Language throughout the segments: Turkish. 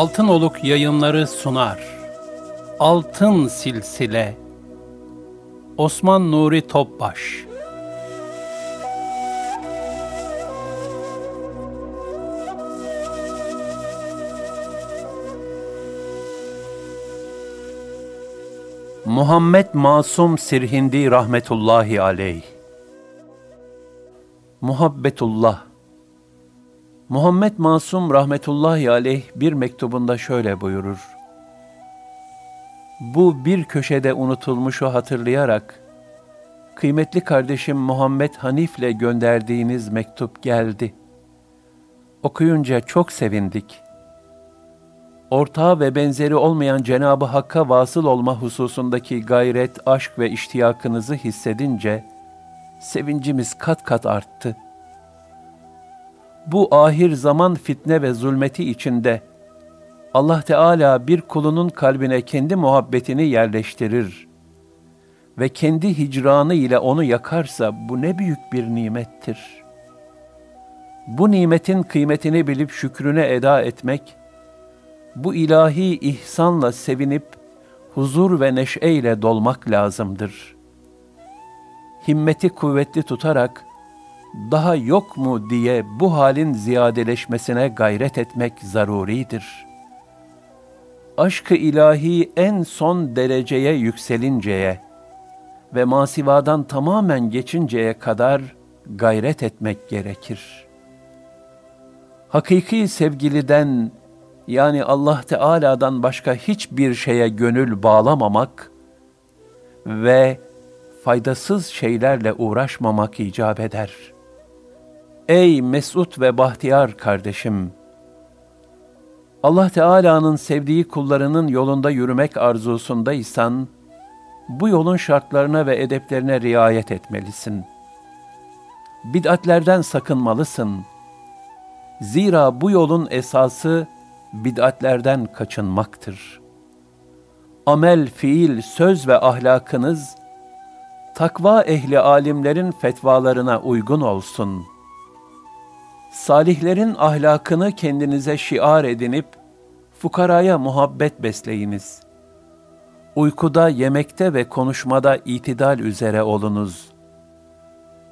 Altın Oluk yayınları sunar. Altın Silsile. Osman Nuri Topbaş. Muhammed Masum Sirhindi rahmetullahi aleyh. Muhabbetullah Muhammed Masum rahmetullahi aleyh bir mektubunda şöyle buyurur. Bu bir köşede unutulmuşu hatırlayarak, kıymetli kardeşim Muhammed Hanif'le gönderdiğiniz mektup geldi. Okuyunca çok sevindik. Ortağı ve benzeri olmayan Cenabı Hakk'a vasıl olma hususundaki gayret, aşk ve iştiyakınızı hissedince, sevincimiz kat kat arttı.'' Bu ahir zaman fitne ve zulmeti içinde Allah Teala bir kulunun kalbine kendi muhabbetini yerleştirir ve kendi hicranı ile onu yakarsa bu ne büyük bir nimettir. Bu nimetin kıymetini bilip şükrüne eda etmek, bu ilahi ihsanla sevinip huzur ve neşeyle dolmak lazımdır. Himmeti kuvvetli tutarak, daha yok mu diye bu halin ziyadeleşmesine gayret etmek zaruridir. Aşkı ilahi en son dereceye yükselinceye ve masivadan tamamen geçinceye kadar gayret etmek gerekir. Hakiki sevgiliden yani Allah Teala'dan başka hiçbir şeye gönül bağlamamak ve faydasız şeylerle uğraşmamak icap eder.'' Ey mesut ve bahtiyar kardeşim! Allah Teala'nın sevdiği kullarının yolunda yürümek arzusundaysan, bu yolun şartlarına ve edeplerine riayet etmelisin. Bid'atlerden sakınmalısın. Zira bu yolun esası bid'atlerden kaçınmaktır. Amel, fiil, söz ve ahlakınız, takva ehli alimlerin fetvalarına uygun olsun.'' Salihlerin ahlakını kendinize şiar edinip, fukaraya muhabbet besleyiniz. Uykuda, yemekte ve konuşmada itidal üzere olunuz.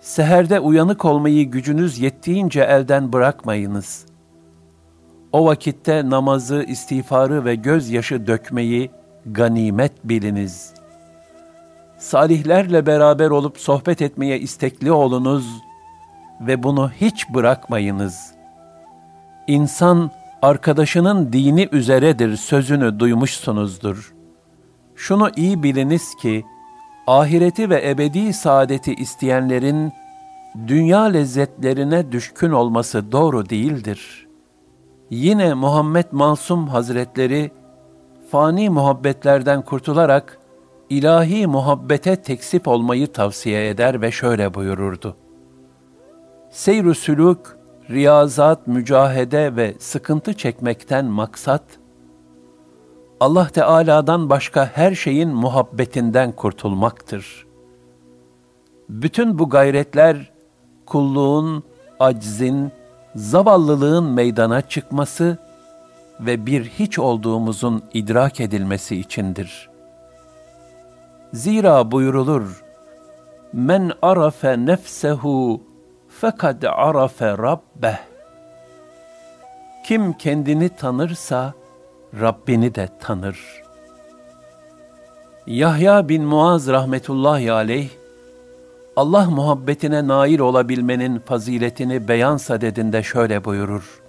Seherde uyanık olmayı gücünüz yettiğince elden bırakmayınız. O vakitte namazı, istiğfarı ve gözyaşı dökmeyi ganimet biliniz. Salihlerle beraber olup sohbet etmeye istekli olunuz.'' Ve bunu hiç bırakmayınız. İnsan arkadaşının dini üzeredir sözünü duymuşsunuzdur. Şunu iyi biliniz ki ahireti ve ebedi saadeti isteyenlerin dünya lezzetlerine düşkün olması doğru değildir. Yine Muhammed Masum Hazretleri fani muhabbetlerden kurtularak ilahi muhabbete teksip olmayı tavsiye eder ve şöyle buyururdu. Seyr-ü sülük, riyazat, mücahede ve sıkıntı çekmekten maksat, Allah Teala'dan başka her şeyin muhabbetinden kurtulmaktır. Bütün bu gayretler, kulluğun, aczin, zavallılığın meydana çıkması ve bir hiç olduğumuzun idrak edilmesi içindir. Zira buyurulur, men arafe nefsehu fakat arafe rabbeh. Kim kendini tanırsa Rabbini de tanır. Yahya bin Muaz rahmetullahi aleyh, Allah muhabbetine nail olabilmenin faziletini beyan sadedinde şöyle buyurur.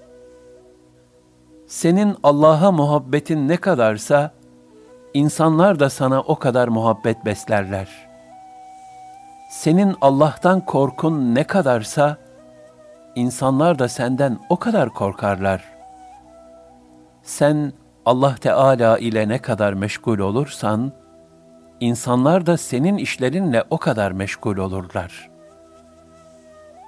Senin Allah'a muhabbetin ne kadarsa, insanlar da sana o kadar muhabbet beslerler.'' Senin Allah'tan korkun ne kadarsa, insanlar da senden o kadar korkarlar. Sen Allah Teala ile ne kadar meşgul olursan, insanlar da senin işlerinle o kadar meşgul olurlar.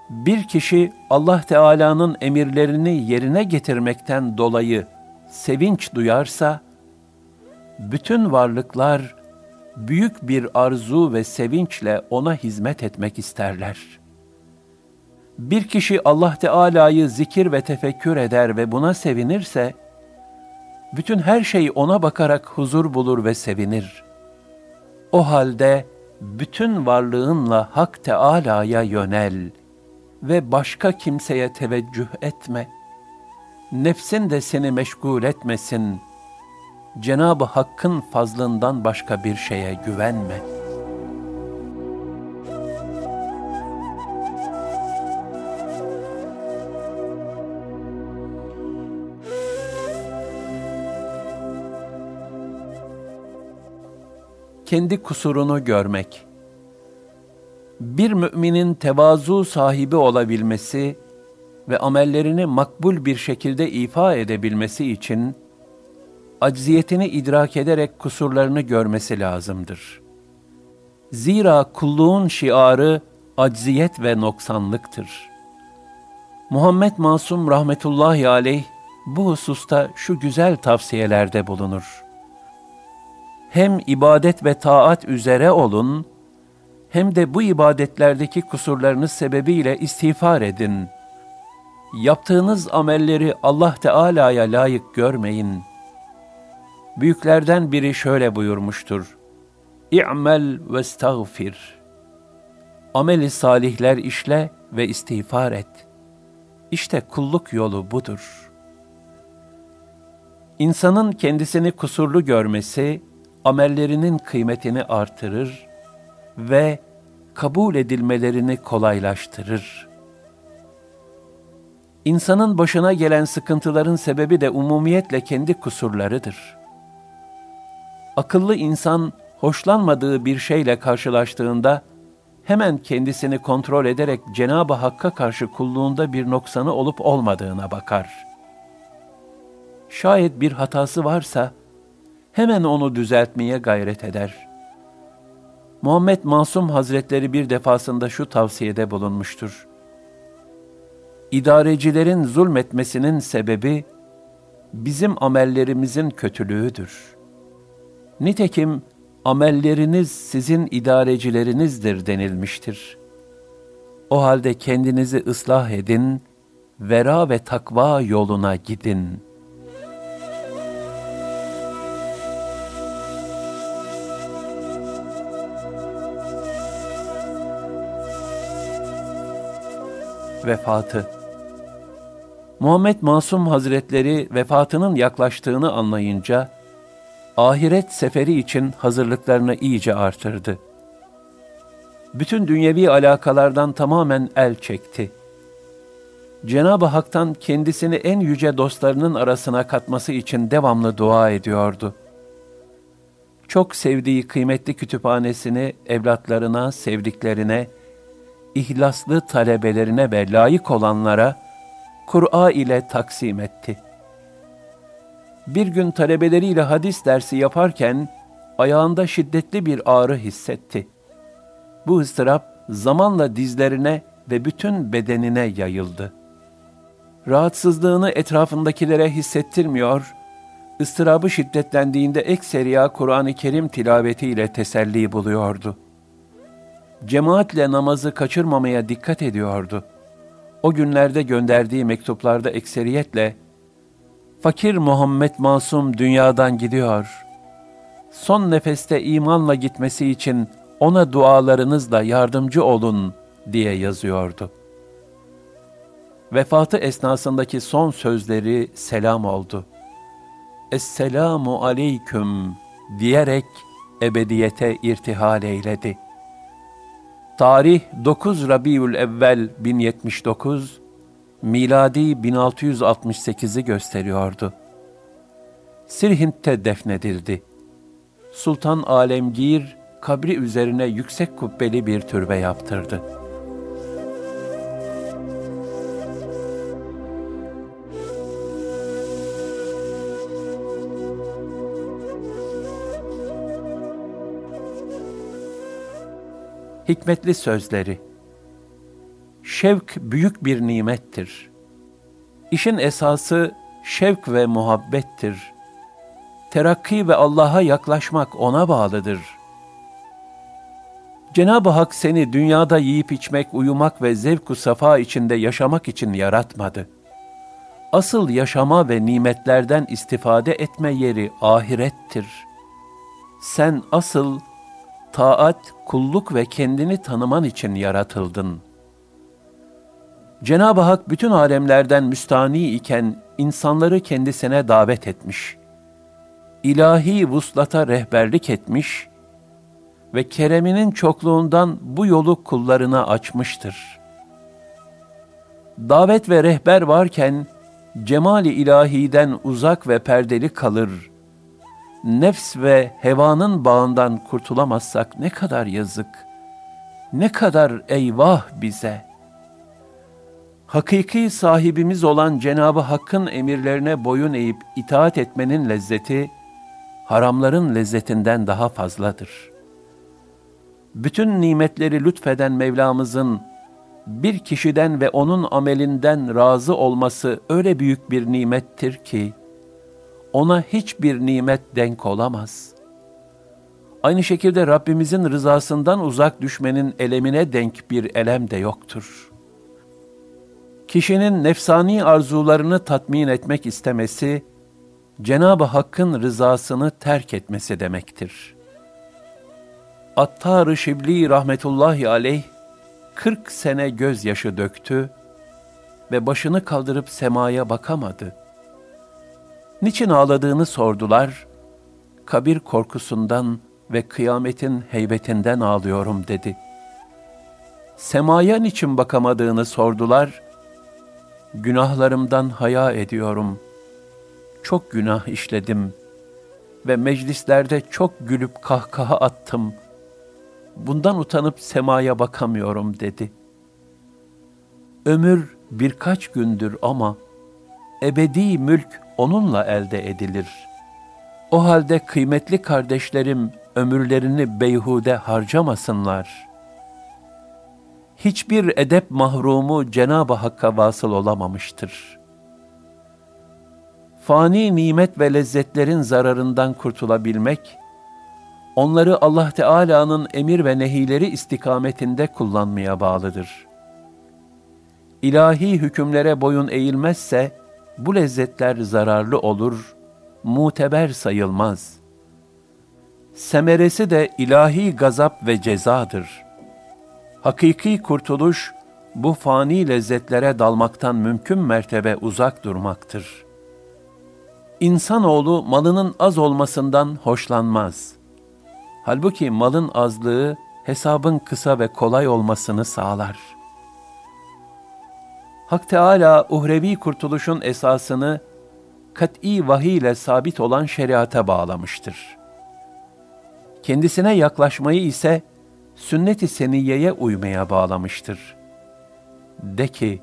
Bir kişi Allah Teala'nın emirlerini yerine getirmekten dolayı sevinç duyarsa, bütün varlıklar büyük bir arzu ve sevinçle ona hizmet etmek isterler. Bir kişi Allah Teala'yı zikir ve tefekkür eder ve buna sevinirse, bütün her şey ona bakarak huzur bulur ve sevinir. O halde bütün varlığınla Hak Teâlâ'ya yönel ve başka kimseye teveccüh etme. Nefsin de seni meşgul etmesin. Cenab-ı Hakk'ın fazlından başka bir şeye güvenme.'' kendi kusurunu görmek. Bir müminin tevazu sahibi olabilmesi ve amellerini makbul bir şekilde ifa edebilmesi için acziyetini idrak ederek kusurlarını görmesi lazımdır. Zira kulluğun şiarı acziyet ve noksanlıktır. Muhammed Masum rahmetullahi aleyh bu hususta şu güzel tavsiyelerde bulunur hem ibadet ve taat üzere olun, hem de bu ibadetlerdeki kusurlarınız sebebiyle istiğfar edin. Yaptığınız amelleri Allah Teala'ya layık görmeyin. Büyüklerden biri şöyle buyurmuştur. İ'mel ve stağfir. Ameli salihler işle ve istiğfar et. İşte kulluk yolu budur. İnsanın kendisini kusurlu görmesi, amellerinin kıymetini artırır ve kabul edilmelerini kolaylaştırır. İnsanın başına gelen sıkıntıların sebebi de umumiyetle kendi kusurlarıdır. Akıllı insan hoşlanmadığı bir şeyle karşılaştığında hemen kendisini kontrol ederek Cenab-ı Hakk'a karşı kulluğunda bir noksanı olup olmadığına bakar. Şayet bir hatası varsa, hemen onu düzeltmeye gayret eder. Muhammed Masum Hazretleri bir defasında şu tavsiyede bulunmuştur. İdarecilerin zulmetmesinin sebebi bizim amellerimizin kötülüğüdür. Nitekim amelleriniz sizin idarecilerinizdir denilmiştir. O halde kendinizi ıslah edin, vera ve takva yoluna gidin.'' vefatı. Muhammed Masum Hazretleri vefatının yaklaştığını anlayınca ahiret seferi için hazırlıklarını iyice artırdı. Bütün dünyevi alakalardan tamamen el çekti. Cenab-ı Hak'tan kendisini en yüce dostlarının arasına katması için devamlı dua ediyordu. Çok sevdiği kıymetli kütüphanesini evlatlarına, sevdiklerine, ihlaslı talebelerine ve layık olanlara Kur'a ile taksim etti. Bir gün talebeleriyle hadis dersi yaparken ayağında şiddetli bir ağrı hissetti. Bu ıstırap zamanla dizlerine ve bütün bedenine yayıldı. Rahatsızlığını etrafındakilere hissettirmiyor, ıstırabı şiddetlendiğinde ekseriya Kur'an-ı Kerim tilavetiyle teselli buluyordu.'' cemaatle namazı kaçırmamaya dikkat ediyordu. O günlerde gönderdiği mektuplarda ekseriyetle, Fakir Muhammed Masum dünyadan gidiyor. Son nefeste imanla gitmesi için ona dualarınızla yardımcı olun diye yazıyordu. Vefatı esnasındaki son sözleri selam oldu. Esselamu aleyküm diyerek ebediyete irtihal eyledi.'' Tarih 9 Rabiül Evvel 1079, miladi 1668'i gösteriyordu. Sirhint'te defnedildi. Sultan Alemgir kabri üzerine yüksek kubbeli bir türbe yaptırdı. Hikmetli sözleri Şevk büyük bir nimettir. İşin esası şevk ve muhabbettir. Terakki ve Allah'a yaklaşmak ona bağlıdır. Cenab-ı Hak seni dünyada yiyip içmek, uyumak ve zevk-u safa içinde yaşamak için yaratmadı. Asıl yaşama ve nimetlerden istifade etme yeri ahirettir. Sen asıl taat, kulluk ve kendini tanıman için yaratıldın. Cenab-ı Hak bütün alemlerden müstani iken insanları kendisine davet etmiş. İlahi vuslata rehberlik etmiş ve kereminin çokluğundan bu yolu kullarına açmıştır. Davet ve rehber varken cemali ilahiden uzak ve perdeli kalır. Nefs ve hevanın bağından kurtulamazsak ne kadar yazık, ne kadar eyvah bize.'' Hakiki sahibimiz olan Cenabı Hakk'ın emirlerine boyun eğip itaat etmenin lezzeti haramların lezzetinden daha fazladır. Bütün nimetleri lütfeden Mevlamızın bir kişiden ve onun amelinden razı olması öyle büyük bir nimettir ki ona hiçbir nimet denk olamaz. Aynı şekilde Rabbimizin rızasından uzak düşmenin elemine denk bir elem de yoktur.'' Kişinin nefsani arzularını tatmin etmek istemesi, Cenab-ı Hakk'ın rızasını terk etmesi demektir. Attar-ı Şibli rahmetullahi aleyh, 40 sene gözyaşı döktü ve başını kaldırıp semaya bakamadı. Niçin ağladığını sordular, kabir korkusundan ve kıyametin heybetinden ağlıyorum dedi. Semaya niçin bakamadığını sordular, Günahlarımdan haya ediyorum. Çok günah işledim ve meclislerde çok gülüp kahkaha attım. Bundan utanıp semaya bakamıyorum dedi. Ömür birkaç gündür ama ebedi mülk onunla elde edilir. O halde kıymetli kardeşlerim ömürlerini beyhude harcamasınlar.'' Hiçbir edep mahrumu Cenab-ı Hakk'a vasıl olamamıştır. Fani nimet ve lezzetlerin zararından kurtulabilmek, onları Allah Teala'nın emir ve nehileri istikametinde kullanmaya bağlıdır. İlahi hükümlere boyun eğilmezse, bu lezzetler zararlı olur, muteber sayılmaz. Semeresi de ilahi gazap ve cezadır.'' Hakiki kurtuluş, bu fani lezzetlere dalmaktan mümkün mertebe uzak durmaktır. İnsanoğlu malının az olmasından hoşlanmaz. Halbuki malın azlığı hesabın kısa ve kolay olmasını sağlar. Hak Teala uhrevi kurtuluşun esasını kat'i vahiy ile sabit olan şeriata bağlamıştır. Kendisine yaklaşmayı ise sünnet-i seniyeye uymaya bağlamıştır. De ki,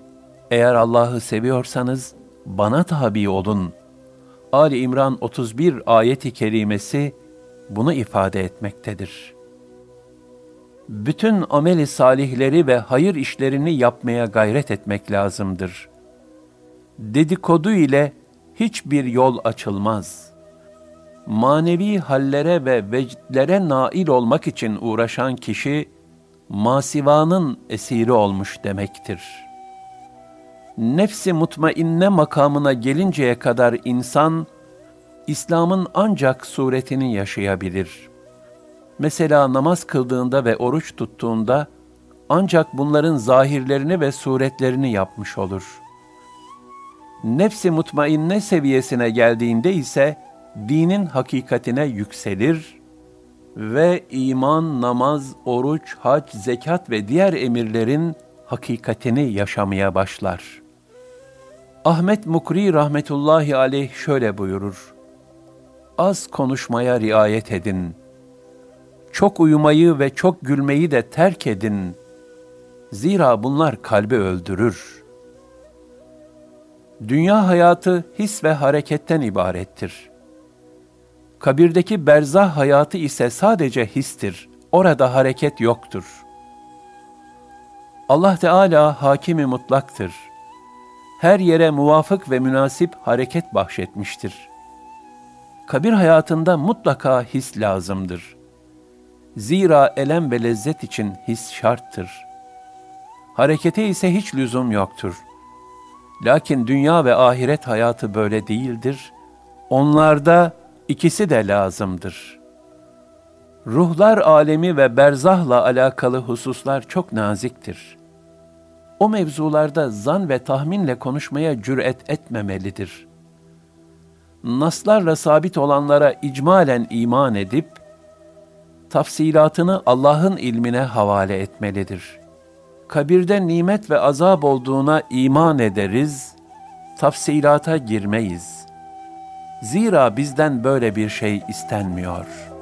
eğer Allah'ı seviyorsanız bana tabi olun. Ali İmran 31 ayeti kerimesi bunu ifade etmektedir. Bütün ameli salihleri ve hayır işlerini yapmaya gayret etmek lazımdır. Dedikodu ile hiçbir yol açılmaz.'' Manevi hallere ve vecdlere nail olmak için uğraşan kişi, masivanın esiri olmuş demektir. Nefsi mutmainne makamına gelinceye kadar insan, İslam'ın ancak suretini yaşayabilir. Mesela namaz kıldığında ve oruç tuttuğunda, ancak bunların zahirlerini ve suretlerini yapmış olur. Nefsi mutmainne seviyesine geldiğinde ise, dinin hakikatine yükselir ve iman, namaz, oruç, hac, zekat ve diğer emirlerin hakikatini yaşamaya başlar. Ahmet Mukri rahmetullahi aleyh şöyle buyurur. az konuşmaya riayet edin. Çok uyumayı ve çok gülmeyi de terk edin. Zira bunlar kalbi öldürür. Dünya hayatı his ve hareketten ibarettir. Kabirdeki berzah hayatı ise sadece histir. Orada hareket yoktur. Allah Teala hakimi mutlaktır. Her yere muvafık ve münasip hareket bahşetmiştir.'' kabir hayatında mutlaka his lazımdır. Zira elem ve lezzet için his şarttır. Harekete ise hiç lüzum yoktur. Lakin dünya ve ahiret hayatı böyle değildir. Onlarda ikisi de lazımdır. Ruhlar alemi ve berzahla alakalı hususlar çok naziktir. O mevzularda zan ve tahminle konuşmaya cüret etmemelidir.'' naslarla sabit olanlara icmalen iman edip, tafsilatını Allah'ın ilmine havale etmelidir. Kabirde nimet ve azap olduğuna iman ederiz, tafsilata girmeyiz. Zira bizden böyle bir şey istenmiyor.''